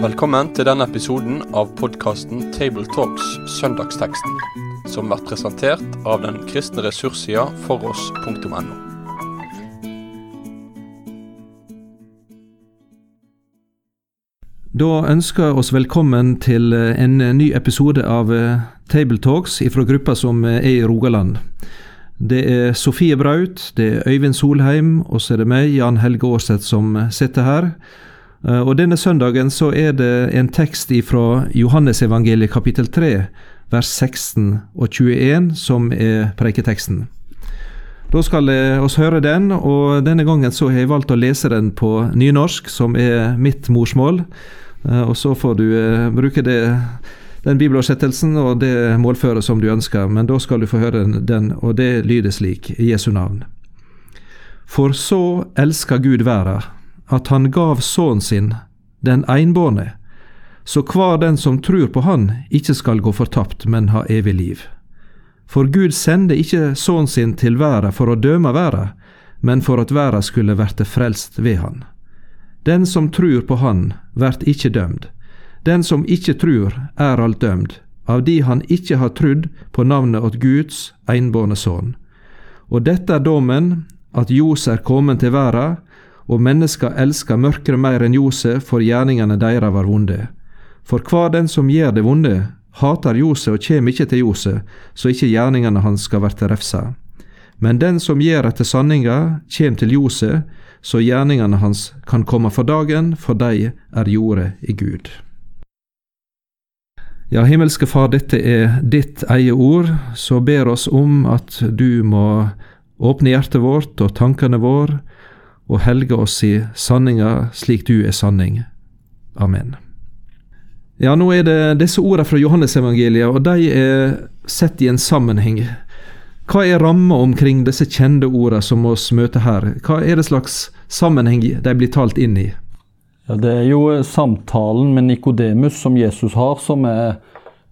Velkommen til denne episoden av podkasten Tabletalks Søndagsteksten, som blir presentert av den kristne ressurssida foross.no. Da ønsker jeg oss velkommen til en ny episode av Tabletalks fra gruppa som er i Rogaland. Det er Sofie Braut, det er Øyvind Solheim, og så er det meg, Jan Helge Aarseth, som sitter her. Eh, og Denne søndagen så er det en tekst fra Johannesevangeliet kapittel 3, vers 16 og 21, som er preiketeksten. Da skal vi høre den, og denne gangen så har jeg valgt å lese den på nynorsk, som er mitt morsmål. Eh, og så får du eh, bruke det den bibeloversettelsen og det målføret som du ønsker, men da skal du få høre den, og det lyder slik, i Jesu navn. For så elska Gud verda, at han gav sønnen sin, den einbårne, så hver den som trur på Han, ikke skal gå fortapt, men ha evig liv. For Gud sendte ikke sønnen sin til verda for å døme verda, men for at verda skulle verte frelst ved Han. Den som trur på Han, vert ikke dømd den som ikke trur, er alt dømd, av de han ikke har trudd på navnet åt Guds einbårne sønn. Og dette er dommen, at ljos er kommet til verda, og mennesker elsker mørkere mer enn Jose, for gjerningene deres var vonde. For hver den som gjør det vonde, hater Jose og kjem ikke til Jose, så ikke gjerningene hans skal verte refsa. Men den som gjør etter sanninga, kjem til Jose, så gjerningene hans kan komme for dagen, for de er jordet i Gud. Ja, himmelske Far, dette er ditt eie ord, så ber oss om at du må åpne hjertet vårt og tankene våre, og helge oss i sanninga slik du er sanning. Amen. Ja, nå er det disse ordene fra Johannesevangeliet, og de er sett i en sammenheng. Hva er ramma omkring disse kjente ordene som oss møter her? Hva er det slags sammenheng de blir talt inn i? Ja, Det er jo eh, samtalen med Nikodemus som Jesus har, som er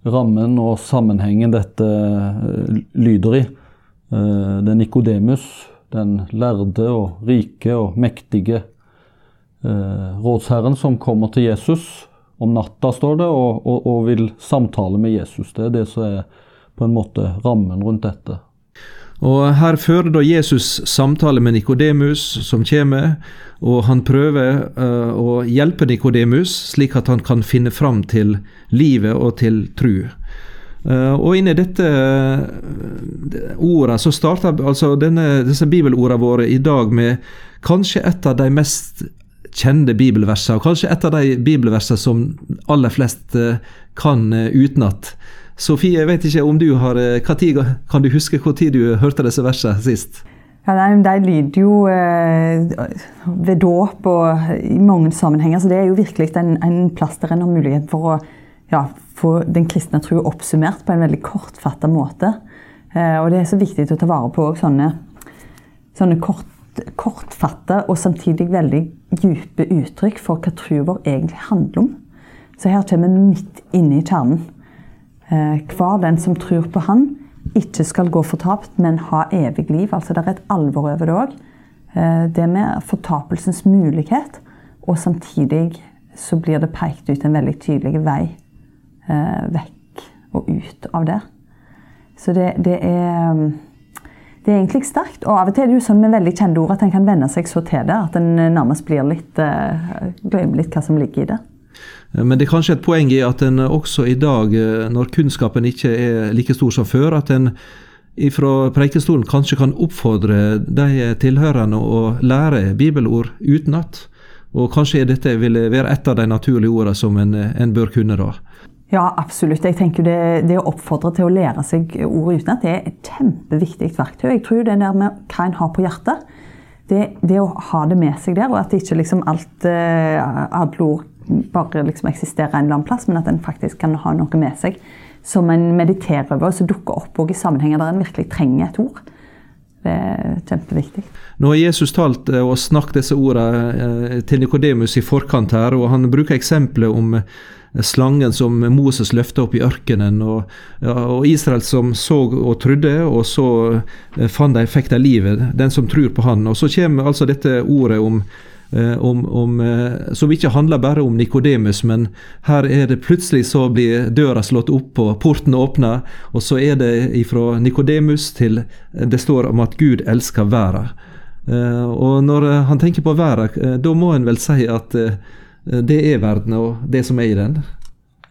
rammen og sammenhengen dette eh, lyder i. Eh, det er Nikodemus, den lærde og rike og mektige rådsherren som kommer til Jesus om natta, står det, og, og, og vil samtale med Jesus. Det er det som er på en måte rammen rundt dette. Og Her fører da Jesus samtale med Nikodemus, som kommer, og han prøver uh, å hjelpe Nikodemus, slik at han kan finne fram til livet og til tru. Uh, og inni dette uh, ordet så starter altså denne, disse bibelordene våre i dag med kanskje et av de mest kjente bibelversene, og kanskje et av de bibelversene som aller flest kan utenat. Sofie, jeg vet ikke om du har hva tid, Kan du huske når du hørte disse versene sist? Ja, De lyder jo eh, ved dåp og i mange sammenhenger, så det er jo virkelig en, en plass der en har mulighet for å ja, få den kristne tro oppsummert på en veldig kortfatta måte. Eh, og det er så viktig å ta vare på sånne, sånne kort, kortfatta og samtidig veldig dype uttrykk for hva troen vår egentlig handler om. Så her kommer vi midt inne i kjernen. Eh, hver den som tror på Han, ikke skal gå fortapt, men ha evig liv. Altså Det er et alvor over det òg. Eh, det med fortapelsens mulighet, og samtidig så blir det pekt ut en veldig tydelig vei eh, vekk og ut av det. Så det, det er det er egentlig sterkt. Og av og til er det jo sånn med veldig kjente ord at en kan venne seg så til det at en nærmest blir litt Glemmer litt hva som ligger i det. Men det er kanskje et poeng i at en også i dag, eh, når kunnskapen ikke er like stor som før, at en fra preikestolen kanskje kan oppfordre de tilhørende å lære bibelord utenat. Og kanskje dette vil være et av de naturlige ordene som en, en bør kunne da. Ja, absolutt. Jeg tenker det, det, å oppfordre til å lære seg ord utenat er et kjempeviktig verktøy. Jeg tror det der med hva en har på hjertet, det, det å ha det med seg der, og at ikke liksom alt, eh, alle ord bare liksom eksisterer en eller annen plass, men at en faktisk kan ha noe med seg som en mediterer over, og som dukker opp i sammenhenger der en virkelig trenger et ord. Det er kjempeviktig. Nå har Jesus talt eh, og snakket disse ordene eh, til Nikodemus i forkant her, og han bruker eksempelet om eh, slangen som Moses løfta opp i ørkenen, og, og, Israel som så og trodde, og så fant de, fikk de livet, den som tror på han. Og Så kommer altså dette ordet om om, om, som ikke handler bare om Nikodemus, men her er det plutselig så blir døra slått opp og porten åpna, og så er det ifra Nikodemus til det står om at Gud elsker verden. Eh, og når eh, han tenker på verden, eh, da må en vel si at det er verden og det som er i den?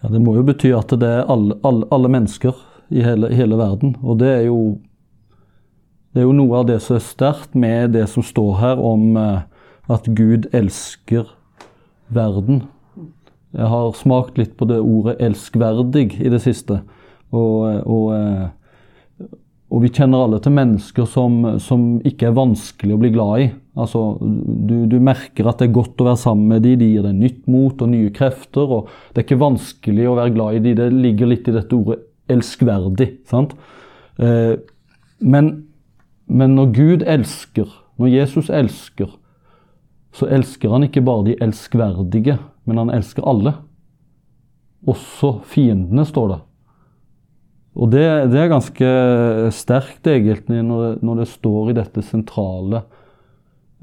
Ja, Det må jo bety at det er alle, alle, alle mennesker i hele, hele, verden. Og det er, jo, det er jo noe av det som er sterkt med det som står her om at Gud elsker verden. Jeg har smakt litt på det ordet 'elskverdig' i det siste. Og, og og vi kjenner alle til mennesker som, som, ikke er vanskelig å bli glad i. Altså, du, du, merker at det er godt å være sammen med dem, de gir deg nytt mot og nye krefter. og Det er ikke vanskelig å være glad i dem, det ligger litt i dette ordet 'elskverdig'. sant? Eh, men, men når Gud elsker, når Jesus elsker, så elsker han ikke bare de elskverdige, men han elsker alle. Også fiendene, står det. Og det, det, er ganske sterkt, egentlig, når, når, det står i dette sentrale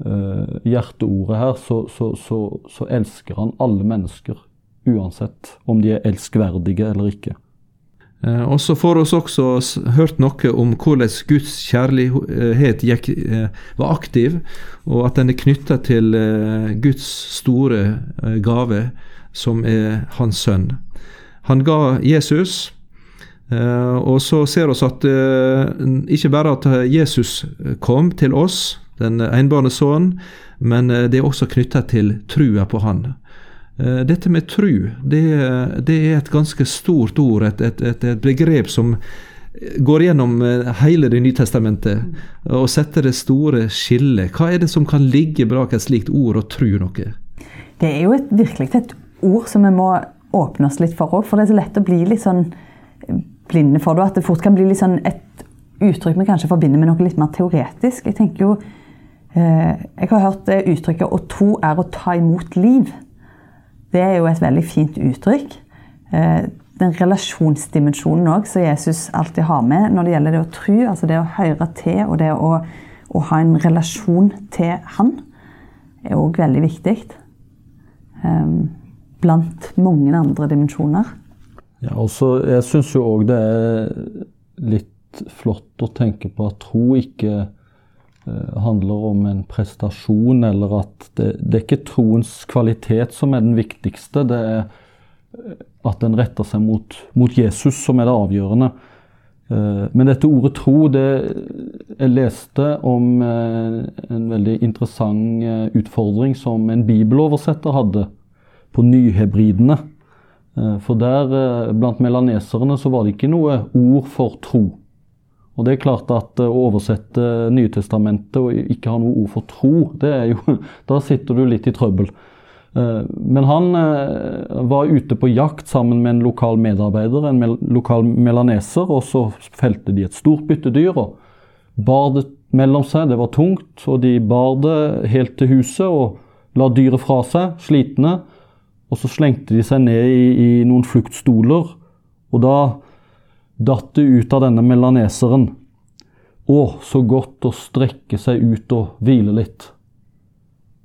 eh, hjerteordet her, så, så, så, så, elsker han alle mennesker. Uansett om de er elskverdige eller ikke. Eh, og så får vi også hørt noe om hvordan Guds kjærlighet gikk, eh, var aktiv, og at den er knytta til eh, Guds store gave, som er Hans sønn. Han ga Jesus og så ser vi at ikke bare at Jesus kom til oss, den enbårne sønnen, men det er også knytta til trua på Han. Dette med tru, det, det, er et ganske stort ord, et, et, et, et begrep som går gjennom hele Det nye testamentet og setter det store skillet. Hva er det som kan ligge bak et slikt ord og tru noe? Det er jo et, virkelig et ord som vi må åpne oss litt for òg, for det er så lett å bli litt sånn blinde for det. At det fort kan bli sånn et uttrykk vi kanskje forbinder med noe litt mer teoretisk. Jeg tenker jo, eh, jeg har hørt uttrykket 'å tro er å ta imot liv'. Det er jo et veldig fint uttrykk. Eh, den relasjonsdimensjonen òg som Jesus alltid har med når det gjelder det å tro, altså det å høre til og det å, å ha en relasjon til Han, er òg veldig viktig. Um, blant mange andre dimensjoner. Ja, også, jeg syns jo òg det er litt flott å tenke på at tro ikke eh, handler om en prestasjon, eller at det, det, er ikke troens kvalitet som er den viktigste. Det er eh, at den retter seg mot, mot Jesus som er det avgjørende. Eh, men dette ordet tro det, Jeg leste om eh, en veldig interessant eh, utfordring som en bibeloversetter hadde på nyhebridene. Eh, for der, eh, blant melaneserne, så var det ikke noe ord for tro. Og det er klart at eh, å oversette Nytestamentet og ikke ha noe ord for tro, det er jo Da sitter du litt i trøbbel. Men han var ute på jakt sammen med en lokal medarbeider, en lokal melaneser, og så felte de et stort byttedyr og bar det mellom seg. Det var tungt, og de bar det helt til huset og la dyret fra seg, slitne. Og så slengte de seg ned i, i noen fluktstoler, og da datt det ut av denne melaneseren. Å, så godt å strekke seg ut og hvile litt.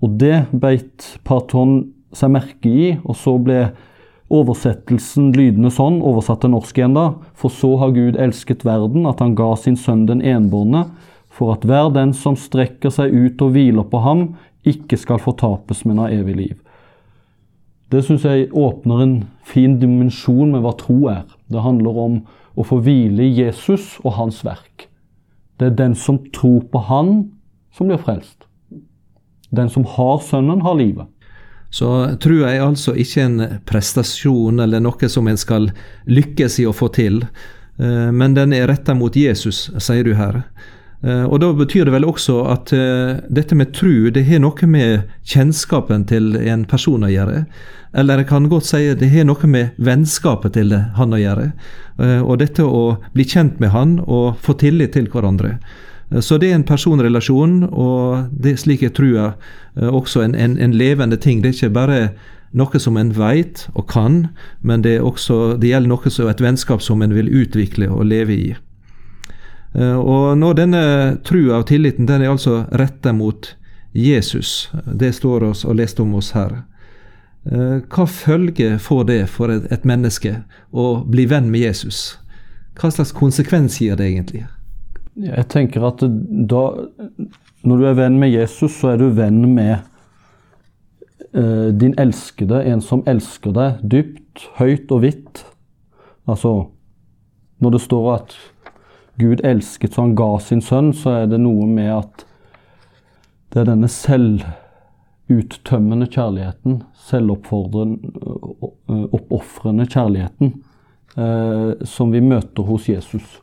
Og det beit Parton seg merke i, og så ble oversettelsen lydende sånn, oversatt til norsk igjen da, for så har Gud elsket verden, at han ga sin sønn den enbårne, for at hver den som strekker seg ut og hviler på ham, ikke skal fortapes, men ha evig liv. Det syns jeg åpner en fin dimensjon med hva tro er. Det handler om å få hvile i Jesus og hans verk. Det er den som tror på Han, som blir frelst. Den som har Sønnen, har livet. Så trua er altså ikke en prestasjon eller noe som en skal lykkes i å få til, eh, men den er retta mot Jesus, sier du her. Eh, og Da betyr det vel også at eh, dette med tru, det har noe med kjennskapen til en person å gjøre. Eller jeg kan godt si det har noe med vennskapet til han å gjøre. Eh, og dette å bli kjent med han og få tillit til hverandre. Så det er en personrelasjon, og det, slik er trua også en, en, en, levende ting. Det er ikke bare noe som en veit og kan, men det, også, det gjelder noe som et vennskap som en vil utvikle og leve i. Og når denne trua og tilliten den er altså retta mot Jesus, det står oss og lest om oss her. Hva følge får det for et menneske å bli venn med Jesus? Hva slags konsekvens gir det egentlig? Jeg tenker at da, når du er venn med Jesus, så er du venn med eh, din elskede, en som elsker deg dypt, høyt og vidt. Altså, når det står at Gud elsket så han ga sin sønn, så er det noe med at det er denne selvuttømmende kjærligheten, selvoppofrende kjærligheten, eh, som vi møter hos Jesus.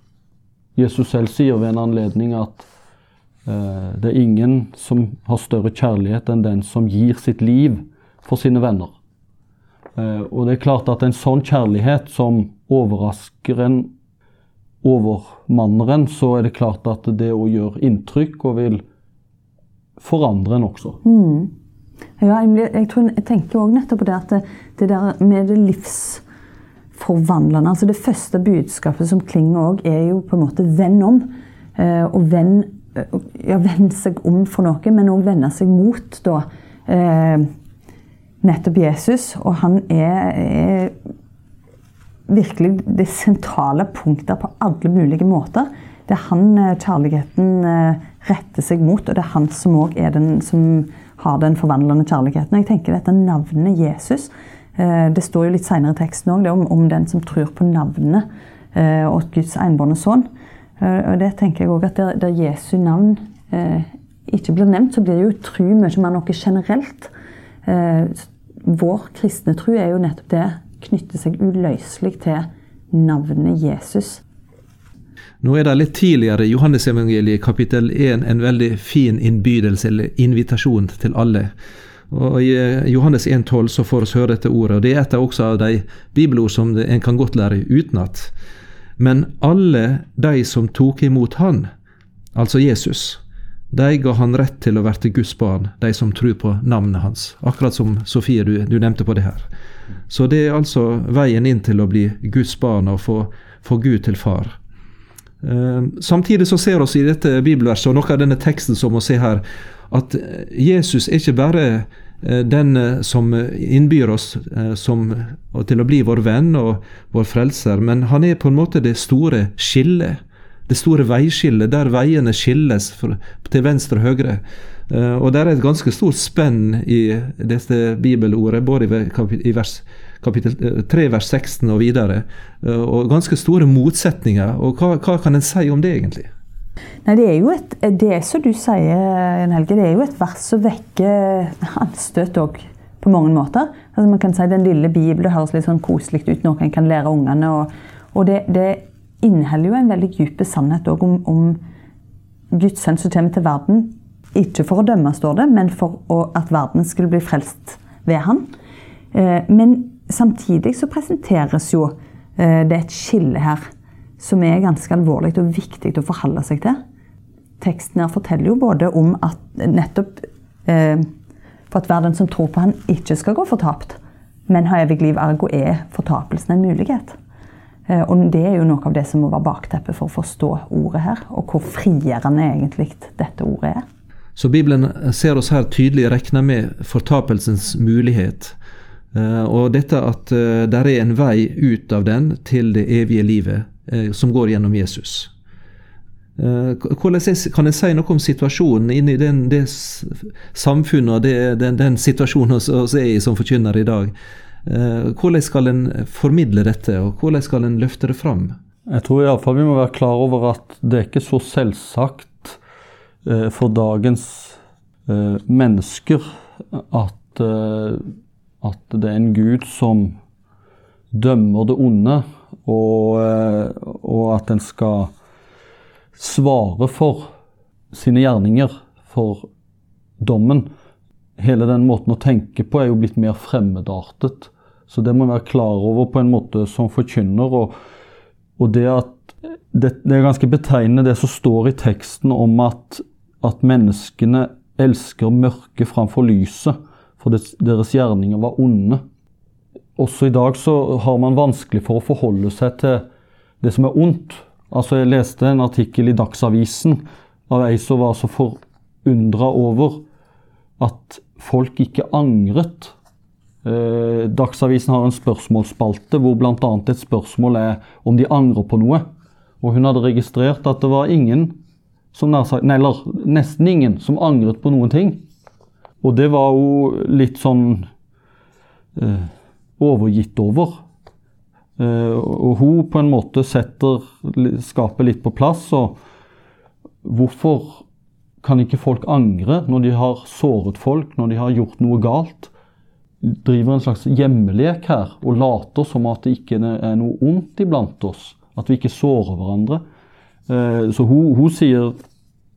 Jesus selv sier ved en anledning at eh, det er ingen som har større kjærlighet enn den som gir sitt liv for sine venner. Eh, og det er klart at en sånn kjærlighet som overrasker en, overmanner en, så er det klart at det å gjøre inntrykk og vil forandre en også. Mm. Ja, jeg, jeg, tror, jeg tenker òg nettopp på det at det, det der med det livsforvandlende. Altså det første budskapet som klinger òg, er jo på en måte 'venn om'. Eh, og venn, ja, vende seg om for noe, men òg vende seg mot da, eh, nettopp Jesus. Og han er, er, virkelig det sentrale punktet på alle mulige måter. Det er han eh, kjærligheten eh, retter seg mot, og det er han som òg er den som har den forvandlende kjærligheten. Jeg tenker dette navnet Jesus Eh, det står jo litt senere i teksten òg om, om, den som tror på navnet og Guds enbårne sønn. Og det tenker jeg også at der, der Jesu navn ikke blir nevnt, så blir det jo tru mye mer noe generelt. Vår kristne tru er jo nettopp det knytter seg uløselig til navnet Jesus. Nå er det litt tidligere i Johannesevangeliet kapittel 1 en veldig fin innbydelse eller invitasjon til alle. Og I eh, Johannes 1,12 så får vi høre dette ordet, og det er et av også av de bibelord som en kan godt lære utenat. Men alle de som tok imot Han, altså Jesus, de ga han rett til å verte Guds barn, de som tror på navnet hans. Akkurat som Sofie, du, du nevnte på det her. Så det er altså veien inn til å bli Guds barn og få, få Gud til far. Uh, samtidig så ser vi i dette bibelverset, og noe av denne teksten som vi ser her, at Jesus er ikke bare eh, den eh, som innbyr oss eh, som, til å bli vår venn og vår frelser, men han er på en måte det store skillet. Det store veiskillet, der veiene skilles til venstre og høyre. Og det er et ganske stort spenn i dette bibelordet, både i vers, kapittel 3, vers 16 og videre. Og ganske store motsetninger. Og hva, hva kan en si om det, egentlig? Nei, Det er jo et, det som du sier, Helge, det er jo et vers som vekker anstøt òg på mange måter. Altså man kan si Den lille Bibelen høres litt sånn koselig ut, noe en kan lære ungene. Og, og det, det, inneholder jo en veldig dyp sannhet om, om, Guds sønn som kommer til verden. Ikke for å dømme, står det, men for å, at verden skulle bli frelst ved han. Eh, men samtidig så presenteres jo eh, det et skille her som er ganske alvorlig og viktig å forholde seg til. Teksten her forteller jo både om at nettopp eh, for at verden som tror på han ikke skal gå fortapt, men ha evig liv, ergo er fortapelsen en mulighet. Eh, og Det er jo noe av det som må være bakteppet for å forstå ordet her, og hvor frigjørende egentlig dette ordet er. Så Bibelen ser oss her tydelig regne med fortapelsens mulighet. Eh, og dette at eh, det er en vei ut av den til det evige livet som går gjennom Jesus. Hvordan Kan en si noe om situasjonen inni den, det samfunnet og det, den, den, situasjonen vi er i som forkynner i dag? Eh, hvordan skal en formidle dette, og hvordan skal en løfte det fram? Jeg tror iallfall vi må være klar over at det er ikke så selvsagt for dagens mennesker at, at det er en gud som dømmer det onde og, eh, og at en skal svare for sine gjerninger, for dommen. Hele den måten å tenke på er jo blitt mer fremmedartet. Så det må en være klar over på en måte som forkynner. Og, og det at det, det, er ganske betegnende det som står i teksten om at, at menneskene elsker mørket framfor lyset, for det, deres gjerninger var onde. Også i dag så har man vanskelig for å forholde seg til det som er ondt. Altså Jeg leste en artikkel i Dagsavisen av ei som var så forundra over at folk ikke angret. Eh, Dagsavisen har en spørsmålsspalte hvor bl.a. et spørsmål er om de angrer på noe. Og hun hadde registrert at det var ingen, som nær eller nesten ingen, som angret på noen ting. Og det var jo litt sånn eh, overgitt over. Eh, og hun på en måte setter skapet litt på plass. Og hvorfor kan ikke folk angre når de har såret folk, når de har gjort noe galt? Driver en slags hjemmelek her og later som at det ikke er noe ondt iblant oss. At vi ikke sårer hverandre. Eh, så hun, hun sier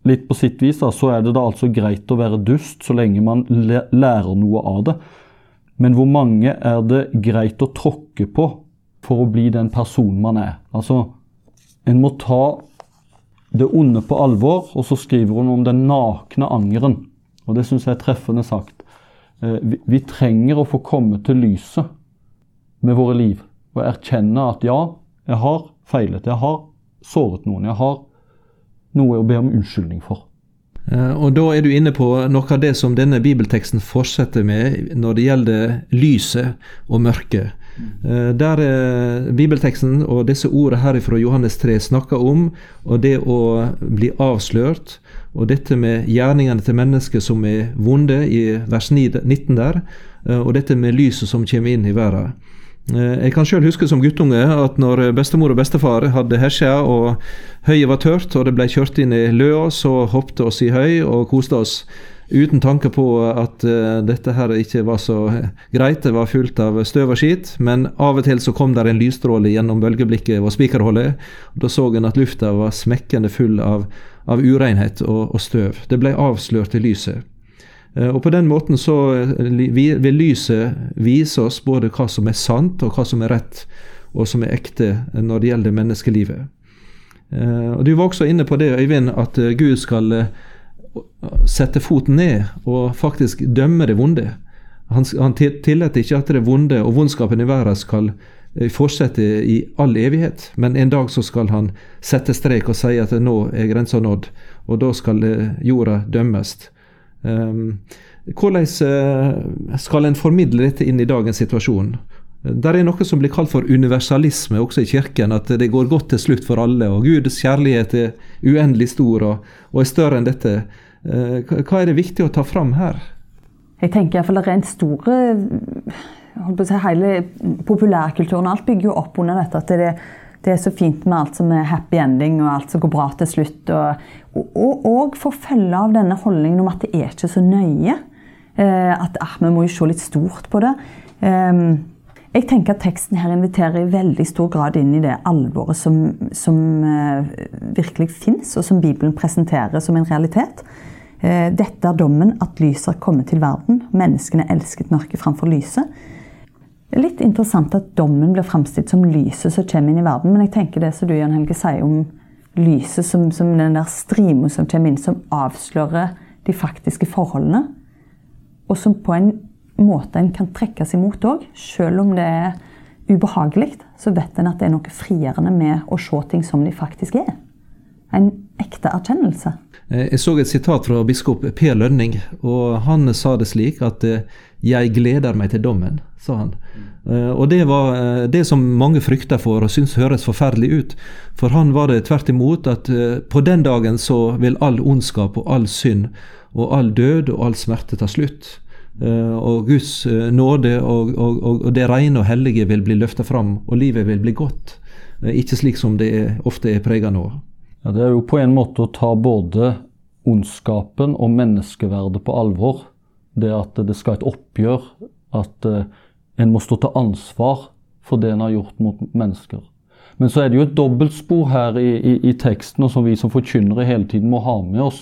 litt på sitt vis, da, så er det da altså greit å være dust så lenge man lærer noe av det. Men hvor mange er det greit å tråkke på for å bli den personen man er? Altså, en må ta det onde på alvor, og så skriver hun om den nakne angeren. Og det syns jeg er treffende sagt. Eh, vi trenger å få komme til lyset med våre liv og erkjenne at ja, jeg har feilet. Jeg har såret noen. Jeg har noe å be om unnskyldning for. Eh, og Da er du inne på noe av det som denne bibelteksten fortsetter med når det gjelder lyset og mørket. Eh, der er bibelteksten og disse ordene her fra Johannes 3 snakker om og det å bli avslørt, og dette med gjerningene til mennesker som er vonde, i vers 19 der, eh, og dette med lyset som kommer inn i verden. Eh, jeg kan sjøl huske som guttunge at når bestemor og bestefar hadde hesja og høyet var tørt og det ble kjørt inn i løa, så hoppte oss i høy og koste oss. Uten tanke på at uh, dette her ikke var så greit, det var fullt av støv og skit. Men av og til så kom der en lysstråle gjennom bølgeblikket og spikerholdet. Da så en at lufta var smekkende full av, av urenhet og, og støv. Det ble avslørt i lyset. Eh, og På den måten så eh, vil lyset vise oss både hva som er sant, og hva som er rett, og som er ekte når det gjelder menneskelivet. Eh, og Du var også inne på det, Øyvind, at Gud skal sette foten ned og faktisk dømme det vonde. Han, han tillater ikke at det vonde og vondskapen i verden skal fortsette i all evighet, men en dag så skal han sette strek og si at nå er grensa nådd, og da skal jorda dømmes. Um, hvordan eh, skal en formidle dette inn i dagens situasjon? Der er noe som blir kalt for universalisme også i kirken, at det går godt til slutt for alle. og Guds kjærlighet er uendelig stor og, og er større enn dette. Eh, hva er det viktig å ta fram her? Jeg tenker iallfall det rent store å si, Hele populærkulturen alt bygger jo opp under dette. at det det er så fint med alt som er happy ending og alt som går bra til slutt. Og, og, og få følge av denne holdningen om at det er ikke så nøye. Eh, at ah, vi må jo se litt stort på det. Eh, jeg tenker at teksten her inviterer i veldig stor grad inn i det alvoret som, som eh, virkelig fins, og som Bibelen presenterer som en realitet. Eh, dette er dommen at lyset har kommet til verden. Menneskene elsket mørket framfor lyset. Er litt interessant at dommen blir framstilt som lyset som kommer inn i verden. Men jeg tenker det som du Jan Helge, sier om lyset som, som den der strima som kommer inn, som avslører de faktiske forholdene. Og som på en måte en kan trekkes imot òg. Selv om det er ubehagelig, så vet en at det er noe frigjørende med å se ting som de faktisk er. En ekte erkjennelse. Eh, jeg så et sitat fra biskop Per Lønning, og han sa det slik at eh, 'jeg gleder meg til dommen' sa han. Uh, og det var det som mange frykta for og syns høres forferdelig ut. For han var det tvert imot at på den dagen så vil all ondskap og all synd og all død og all smerte ta slutt. Og Guds nåde og, og, og, det rene og hellige vil bli løfta fram, og livet vil bli godt. ikke slik som det ofte er prega nå. Ja, Det er jo på en måte å ta både ondskapen og menneskeverdet på alvor. Det at det skal et oppgjør. At en må stå til ansvar for det en har gjort mot mennesker. Men så er det jo et dobbeltspor her i, i, i teksten, og som vi som forkynnere hele tiden må ha med oss.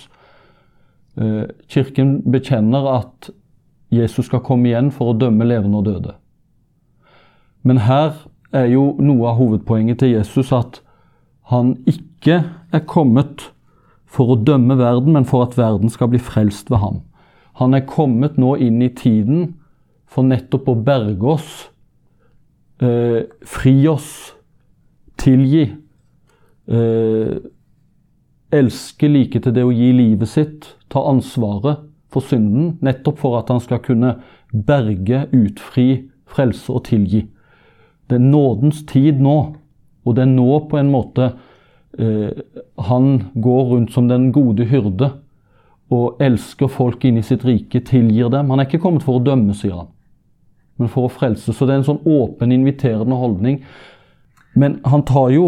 Eh, kirken bekjenner at Jesus skal komme igjen for å dømme levende og døde. Men her er jo noe av hovedpoenget til Jesus at han ikke er kommet for å dømme verden, men for at verden skal bli frelst ved ham. Han er kommet nå inn i tiden for nettopp å berge oss, eh, fri oss, tilgi. Eh, elske like til det å gi livet sitt, ta ansvaret for synden, nettopp for at han skal kunne berge, utfri, frelse og tilgi. Det er nådens tid nå, og det er nå på en måte eh, han går rundt som den gode hyrde og elsker folk inn i sitt rike, tilgir dem. Han er ikke kommet for å dømme, sier han, men for å frelse. Så det er en sånn åpen, inviterende holdning. Men han tar jo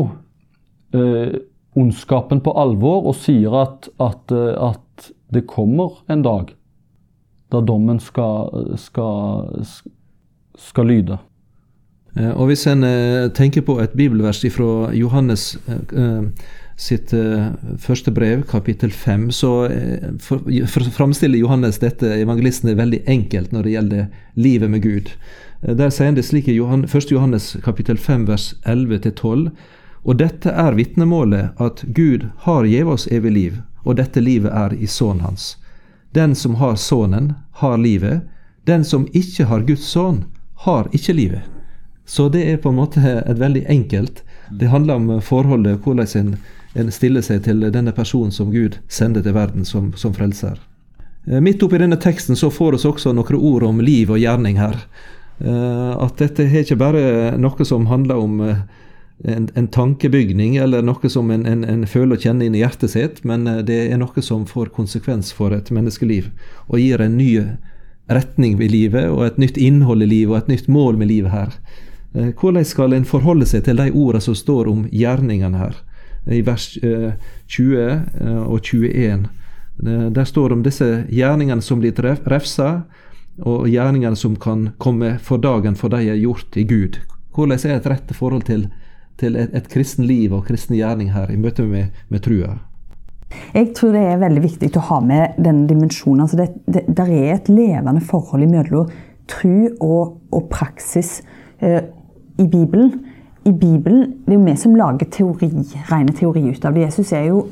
eh, ondskapen på alvor og sier at, at, eh, at, det kommer en dag da dommen skal, skal, skal lyde. Eh, og Hvis en eh, tenker på et bibelvers fra Johannes sitt første brev, kapittel 5, så framstiller Johannes dette evangelisten veldig enkelt når det gjelder livet med Gud. Der sier han det slik i 1. Johannes kapittel 5 vers 11-12. Og dette er vitnemålet at Gud har gitt oss evig liv, og dette livet er i Sønnen hans. Den som har Sønnen, har livet. Den som ikke har Guds sønn, har ikke livet. Så det er på en måte et veldig enkelt. Det handler om forholdet, hvordan en, en stiller seg til denne personen som Gud sender til verden som, som frelser. Eh, midt oppi denne teksten så får vi også noen ord om liv og gjerning her. Eh, at dette er ikke bare noe som handler om eh, en, en, tankebygning eller noe som en, en, en, føler og kjenner inn i hjertet sitt, men eh, det er noe som får konsekvens for et menneskeliv og gir en ny retning ved livet og et nytt innhold i livet og et nytt mål med livet her. Eh, hvordan skal en forholde seg til de ordene som står om gjerningene her, i vers 20 eh, og 21? Der står det om disse gjerningene som blir refsa, og gjerningene som kan komme for dagen for de er gjort i Gud. Hvordan er et rette forhold til til et, et kristen liv og kristen gjerning her i møte med, med trua? Jeg tror det er veldig viktig å ha med denne dimensjonen. Altså det, det der er et levende forhold mellom tru og, og praksis eh, i Bibelen. I Bibelen, Det er jo vi som lager teori, rene teori ut av det. Jesus er jo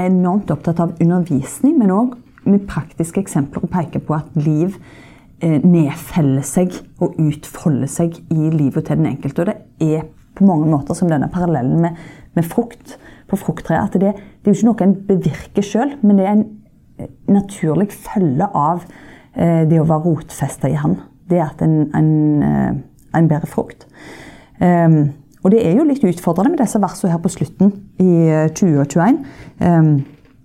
enormt opptatt av undervisning, men òg med praktiske eksempler og peker på at liv eh, nedfeller seg og utfolder seg i livet til den enkelte. Og det er på mange måter som denne parallellen med, med frukt på frukttreet. At det, det, er jo ikke noe en bevirker sjøl, men det er en eh, naturlig følge av eh, det å være rotfesta i Han. Det at en, en, eh, en bærer frukt. Um, og det er jo litt utfordrende med disse versene her på slutten i 2021. Um,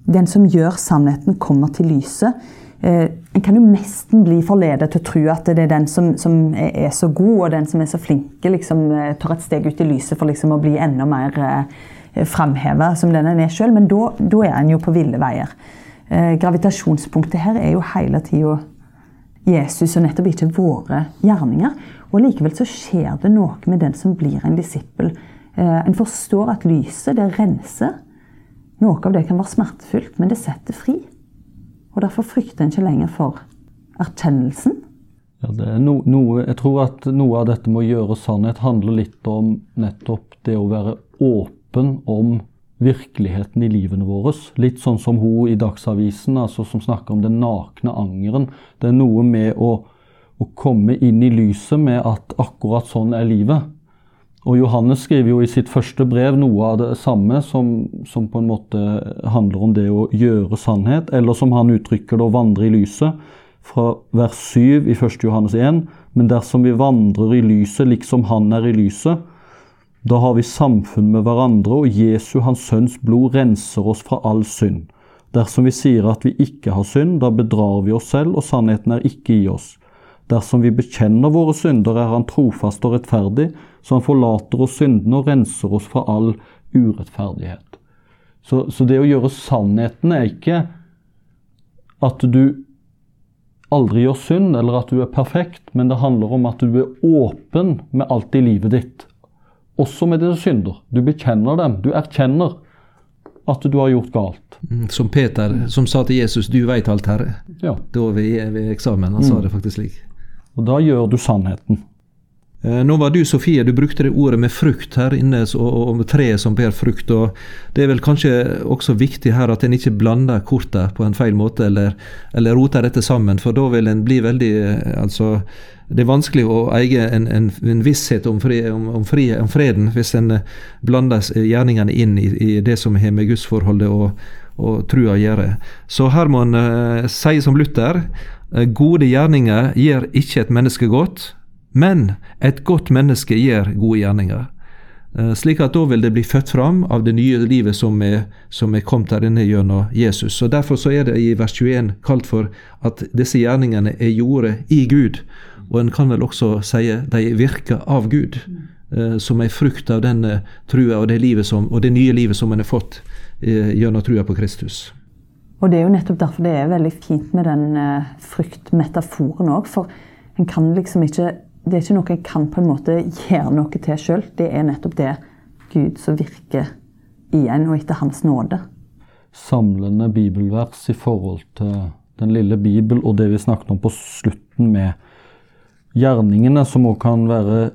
den som gjør sannheten, kommer til lyset. Eh, en kan jo nesten bli forledet til å tro at det er den som, som er, så god og den som er så flinke, liksom, eh, tar et steg ut i lyset for liksom, å bli enda mer eh, framheva som den en er sjøl. Men da, er en jo på ville veier. Eh, gravitasjonspunktet her er jo hele tida Jesus og nettopp ikke våre gjerninger. Og likevel så skjer det noe med den som blir en disippel. Eh, en forstår at lyset, det renser. Noe av det kan være smertefullt, men det setter fri. Og derfor frykter en ikke lenger for erkjennelsen. Ja, no, noe, jeg tror at noe av dette med å gjøre sannhet handler litt om nettopp det å være åpen om virkeligheten i livene våre. Litt sånn som hun i Dagsavisen, altså, som snakker om den nakne angeren. Det er noe med å, å komme inn i lyset med at akkurat sånn er livet. Og Johannes skriver jo i sitt første brev noe av det samme, som, som, på en måte handler om det å gjøre sannhet, eller som han uttrykker det, å vandre i lyset, fra vers 7 i 1. Johannes 1. Men dersom vi vandrer i lyset liksom han er i lyset, da har vi samfunn med hverandre, og Jesu, hans sønns blod, renser oss fra all synd. Dersom vi sier at vi ikke har synd, da bedrar vi oss selv, og sannheten er ikke i oss. Dersom vi bekjenner våre synder, er Han trofast og rettferdig, så Han forlater oss syndene og renser oss fra all urettferdighet. Så, så det å gjøre sannheten er ikke at du aldri gjør synd, eller at du er perfekt, men det handler om at du er åpen med alt i livet ditt. Også med dine synder. Du bekjenner dem. Du erkjenner at du har gjort galt. Mm, som Peter, som sa til Jesus 'Du veit alt, Herre'. Ja. Da ved, ved eksamen. Han sa mm. det faktisk slik. Og da gjør du sannheten. Eh, nå var du, Sofie, du brukte det ordet med frukt her inne, og, og treet som ber frukt. og Det er vel kanskje også viktig her at en ikke blander kortet på en feil måte, eller, eller roter dette sammen, for da vil en bli veldig eh, altså, Det er vanskelig å eie en, en, en visshet om, fri, om, om, fri, om, freden hvis en eh, blander gjerningene inn i, i det som har med gudsforholdet og, og trua å gjøre. Så her må en uh, si som Luther gode gjerninger gjør ikke et menneske godt men et godt menneske gjør gode gjerninger. Eh, slik at da vil det bli født fram av det nye livet som er, som er kommet der inne gjennom Jesus. Og Derfor så er det i vers 21 kalt for at disse gjerningene er gjorde i Gud. Og en kan vel også si de virker av Gud, eh, som er frukt av den trua og det, som, og det nye livet som en har fått eh, gjennom trua på Kristus. Og Det er jo nettopp derfor det er veldig fint med den fryktmetaforen òg. For en kan liksom ikke det er ikke noe jeg kan på en måte gjøre noe til sjøl. Det er nettopp det Gud som virker igjen, og etter Hans nåde. Samlende bibelvers i forhold til den lille bibel og det vi snakket om på slutten med gjerningene, som òg kan være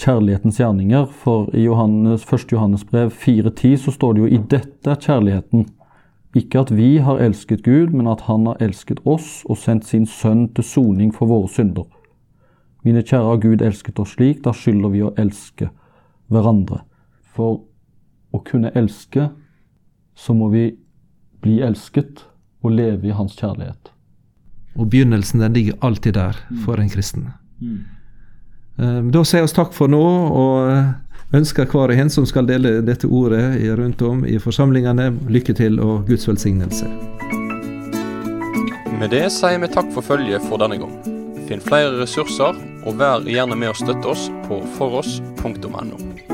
kjærlighetens gjerninger. For i Johannes, 1. Johannes brev 4,10 så står det jo i dette kjærligheten. Ikke at vi har elsket Gud, men at Han har elsket oss og sendt sin sønn til soning for våre synder. Mine kjære, har Gud elsket oss slik, da skylder vi å elske hverandre. For å kunne elske, så må vi bli elsket og leve i Hans kjærlighet. Og begynnelsen den ligger alltid der for en kristen. Mm. Ehm, da sier vi takk for nå, og eh, ønsker hver og en som skal dele dette ordet rundt om i forsamlingene, lykke til og Guds velsignelse. Med det sier vi takk for følget for denne gang. Finn flere ressurser, og vær gjerne med å støtte oss på foross.no.